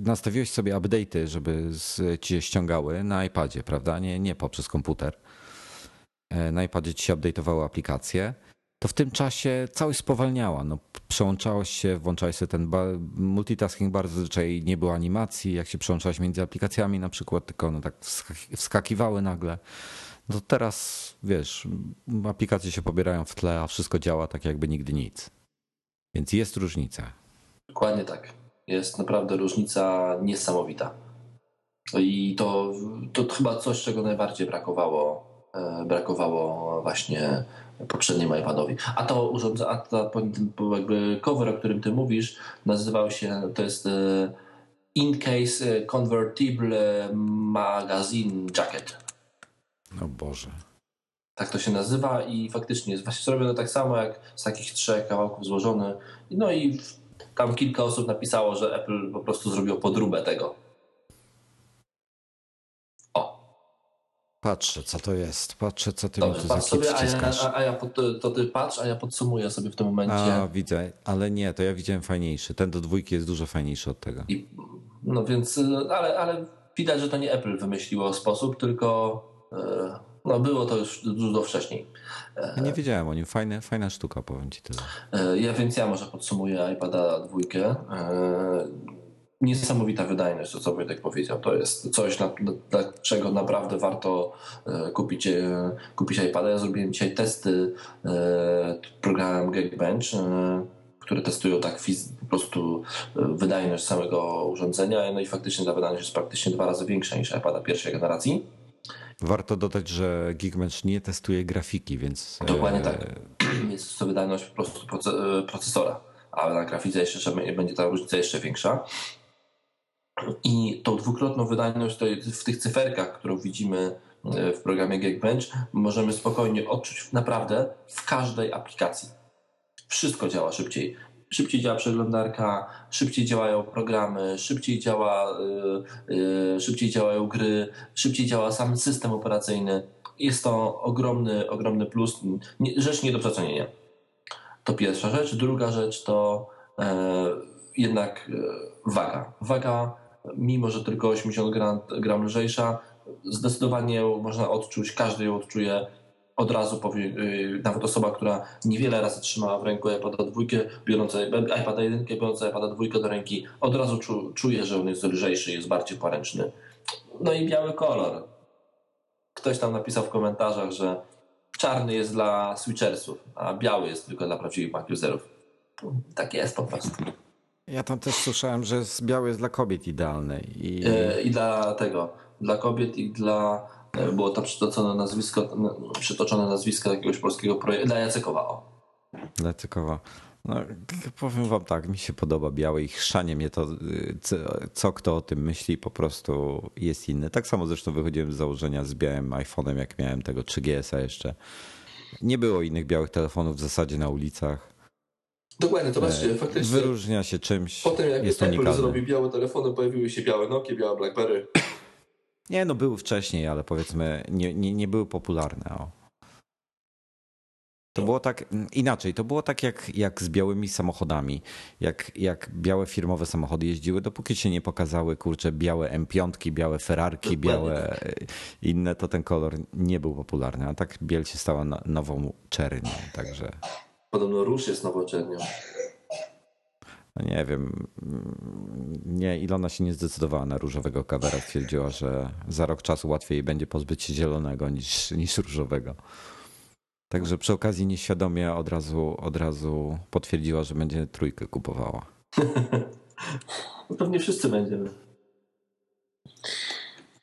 nastawiłeś sobie update'y, żeby ci się ściągały na iPadzie, prawda? Nie, nie poprzez komputer. E, na iPadzie ci się update'owały aplikacje to w tym czasie całość spowalniała. No, przełączałeś się, włączałeś sobie ten multitasking bardzo zazwyczaj nie było animacji, jak się przełączałeś między aplikacjami na przykład, tylko one tak wskakiwały nagle. No teraz, wiesz, aplikacje się pobierają w tle, a wszystko działa tak jakby nigdy nic. Więc jest różnica. Dokładnie tak. Jest naprawdę różnica niesamowita. I to, to chyba coś, czego najbardziej brakowało, e, brakowało właśnie poprzednim iPadowi. A to urządzenie, a to, jakby cover, o którym ty mówisz, nazywał się, to jest e, In Case Convertible Magazine Jacket. No Boże. Tak to się nazywa i faktycznie jest właśnie zrobione tak samo jak z takich trzech kawałków złożony. No i tam kilka osób napisało, że Apple po prostu zrobiło podróbę tego. O. Patrzę, co to jest. Patrzę, co ty Dobrze, mi tu patrz sobie, a ja, a, a ja pod, to ty patrz, a ja podsumuję sobie w tym momencie. A, widzę, ale nie, to ja widziałem fajniejszy. Ten do dwójki jest dużo fajniejszy od tego. I, no więc, y, ale, ale widać, że to nie Apple wymyśliło sposób, tylko no było to już dużo wcześniej. Nie wiedziałem o nim. Fajne, fajna sztuka, powiem ci tyle. E, Ja więc ja może podsumuję iPada dwójkę. E, Niesamowita wydajność, to co Wojtek powiedział. To jest coś, na, dlaczego naprawdę warto e, kupić, e, kupić iPada. Ja zrobiłem dzisiaj testy e, programem Geekbench, e, które testują tak po prostu e, wydajność samego urządzenia. No i faktycznie ta wydajność jest praktycznie dwa razy większa niż iPada pierwszej generacji. Warto dodać, że Geekbench nie testuje grafiki, więc. Dokładnie e, tak. Jest to wydajność po prostu proce- procesora, a na grafice jeszcze będzie ta różnica jeszcze większa. I tą dwukrotną wydajność w tych cyferkach, którą widzimy e, w programie Geekbench, możemy spokojnie odczuć naprawdę w każdej aplikacji. Wszystko działa szybciej. Szybciej działa przeglądarka, szybciej działają programy, szybciej, działa, yy, yy, szybciej działają gry, szybciej działa sam system operacyjny. Jest to ogromny, ogromny plus, rzecz nie do przecenienia. To pierwsza rzecz. Druga rzecz to e, jednak e, waga. Waga, mimo że tylko 80 gram, gram lżejsza, zdecydowanie można odczuć, każdy ją odczuje od razu powie, yy, nawet osoba, która niewiele razy trzymała w ręku iPada 2, biorąca iPada 1, biorąca iPada 2 do ręki, od razu czu, czuje, że on jest lżejszy, jest bardziej poręczny. No i biały kolor. Ktoś tam napisał w komentarzach, że czarny jest dla switchersów, a biały jest tylko dla prawdziwych Mac userów. Tak jest po prostu. Ja tam też słyszałem, że biały jest dla kobiet idealny. I E, I dla tego, dla kobiet i dla e, było tam przytoczone nazwisko, no, przytoczone nazwisko jakiegoś polskiego projektu, dla Jacekowa, o. dla Cykowa. No, powiem wam tak, mi się podoba białe i chrzanie mnie to, y, co, co kto o tym myśli, po prostu jest inny. Tak samo zresztą wychodziłem z założenia z białym iPhone'em, jak miałem tego 3GS-a jeszcze. Nie było innych białych telefonów w zasadzie na ulicach. Dokładnie, to E, Wyróżnia się czymś, Potem jak jest Apple unikalny. zrobił białe telefony, pojawiły się białe Nokia, białe Blackberry. Nie, no były wcześniej, ale powiedzmy nie, nie, nie były popularne. O. To było tak mm, inaczej. To było tak jak, jak z białymi samochodami. Jak, jak białe firmowe samochody jeździły, dopóki się nie pokazały kurcze białe M5, białe Ferrarki, białe e, inne, to ten kolor nie był popularny. A tak biel się stała na, nową czernią. Także Podobno róż jest nowoczernią. no nie wiem. Nie, Ilona się nie zdecydowała na różowego kawera. Stwierdziła, że za rok czasu łatwiej będzie pozbyć się zielonego niż, niż różowego. Także przy okazji nieświadomie od razu, od razu potwierdziła, że będzie trójkę kupowała. No pewnie wszyscy będziemy.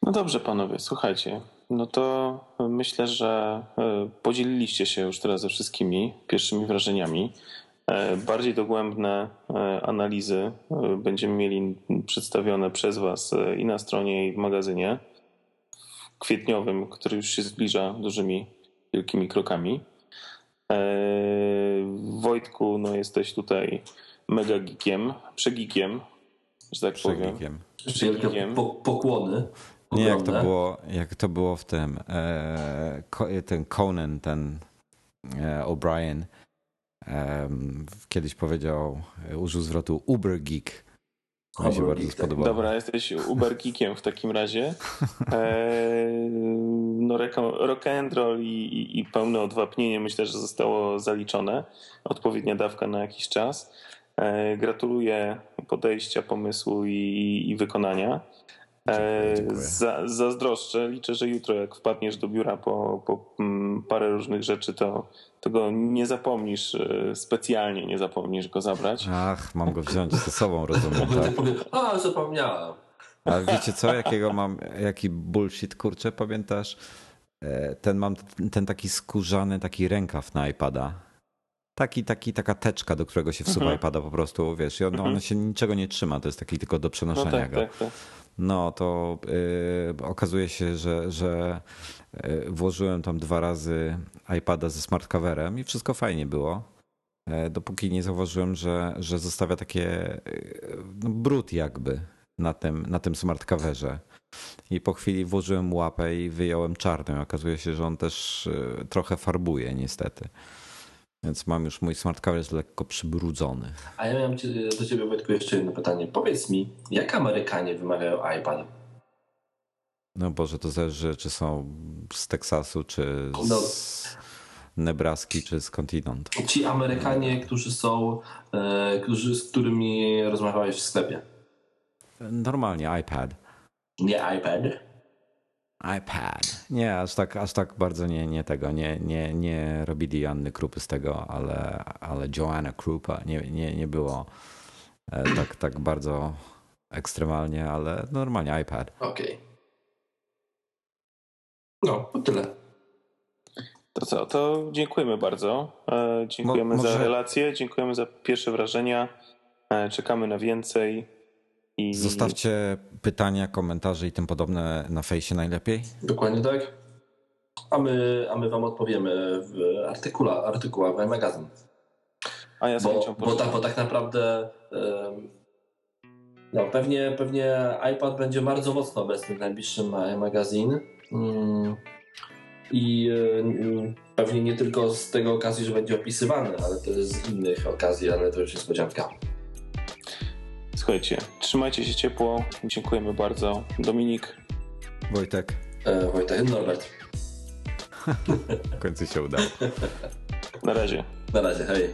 No dobrze, panowie, słuchajcie. No to myślę, że e, podzieliliście się już teraz ze wszystkimi pierwszymi wrażeniami. E, Bardziej dogłębne e, analizy e, będziemy mieli przedstawione przez Was i na stronie, i w magazynie kwietniowym, który już się zbliża dużymi, wielkimi krokami. Wojtku, no jesteś tutaj mega geekiem, przegikiem, że tak powiem. Przegikiem. Wielkie po, pokłony. Nie, jak to ogromne. było, jak to było w tym, e, ten Conan, ten e, O'Brien, kiedyś powiedział, e, użył zwrotu Uber Geek. Mi się Uber bardzo Geek, tak. Spodobało. Dobra, jesteś ubergeekiem w takim razie. Eee, no rock and roll i, i, i pełne odwapnienie myślę, że zostało zaliczone. Odpowiednia dawka na jakiś czas. Eee, gratuluję podejścia, pomysłu i, i wykonania. Eee, Dziękuję. za, zazdroszczę. Liczę, że jutro jak wpadniesz do biura po, po mm, parę różnych rzeczy, to, to go nie zapomnisz, e, specjalnie nie zapomnisz go zabrać. Ach, mam go wziąć ze sobą, rozumiem, tak? A, zapomniałem. Ale wiecie co, jakiego mam, jaki bullshit, kurczę, pamiętasz? E, Ten mam, ten taki skórzany, taki rękaw na iPada. Taki, taki, taka teczka, do którego się wsuwa Mhm. iPada po prostu, wiesz, i on, on się niczego nie trzyma, to jest taki tylko do No przenoszenia tak, go. tak, tak. No to y, okazuje się, że, że y, włożyłem tam dwa razy iPada ze smart coverem i wszystko fajnie było. E, Dopóki nie zauważyłem, że, że zostawia takie y, no, brud jakby na tym, na tym smart coverze. i po chwili włożyłem łapę i wyjąłem czarny. Okazuje się, że on też e, trochę farbuje niestety. Więc mam już mój smart cover jest lekko przybrudzony. A ja miałem do ciebie Wojtku jeszcze jedno pytanie. Powiedz mi, jak Amerykanie wymawiają iPad? No Boże, to zależy, czy są z Teksasu, czy z no. Nebraski, czy skądinąd. Ci Amerykanie, którzy są, e, którzy, z którymi rozmawiałeś w sklepie. Normalnie, iPad. Nie iPad? iPad. Nie, aż tak, aż tak bardzo nie, nie tego, nie, nie, nie robili Anny Krupy z tego, ale, ale Joanna Krupa nie, nie, nie było e, tak, tak bardzo ekstremalnie, ale normalnie iPad. Okej. Okay. No, to tyle. To co, to dziękujemy bardzo. E, dziękujemy Mo, może... za relacje, dziękujemy za pierwsze wrażenia. E, czekamy na więcej. I... Zostawcie pytania, komentarze i tym podobne na fejsie najlepiej. Dokładnie tak. A my, a my wam odpowiemy w artykula, artykułach w magazyn. A ja z bo, bo, tak, bo tak naprawdę no, pewnie, pewnie iPad będzie bardzo mocno obecny w najbliższym magazyn. Mm, I pewnie nie tylko z tego okazji, że będzie opisywany, ale też z innych okazji, ale to już jest niespodzianka. Słuchajcie, trzymajcie się ciepło. Dziękujemy bardzo. Dominik. Wojtek. E, Wojtek, Norbert. w końcu się udało. Na razie. Na razie, hej.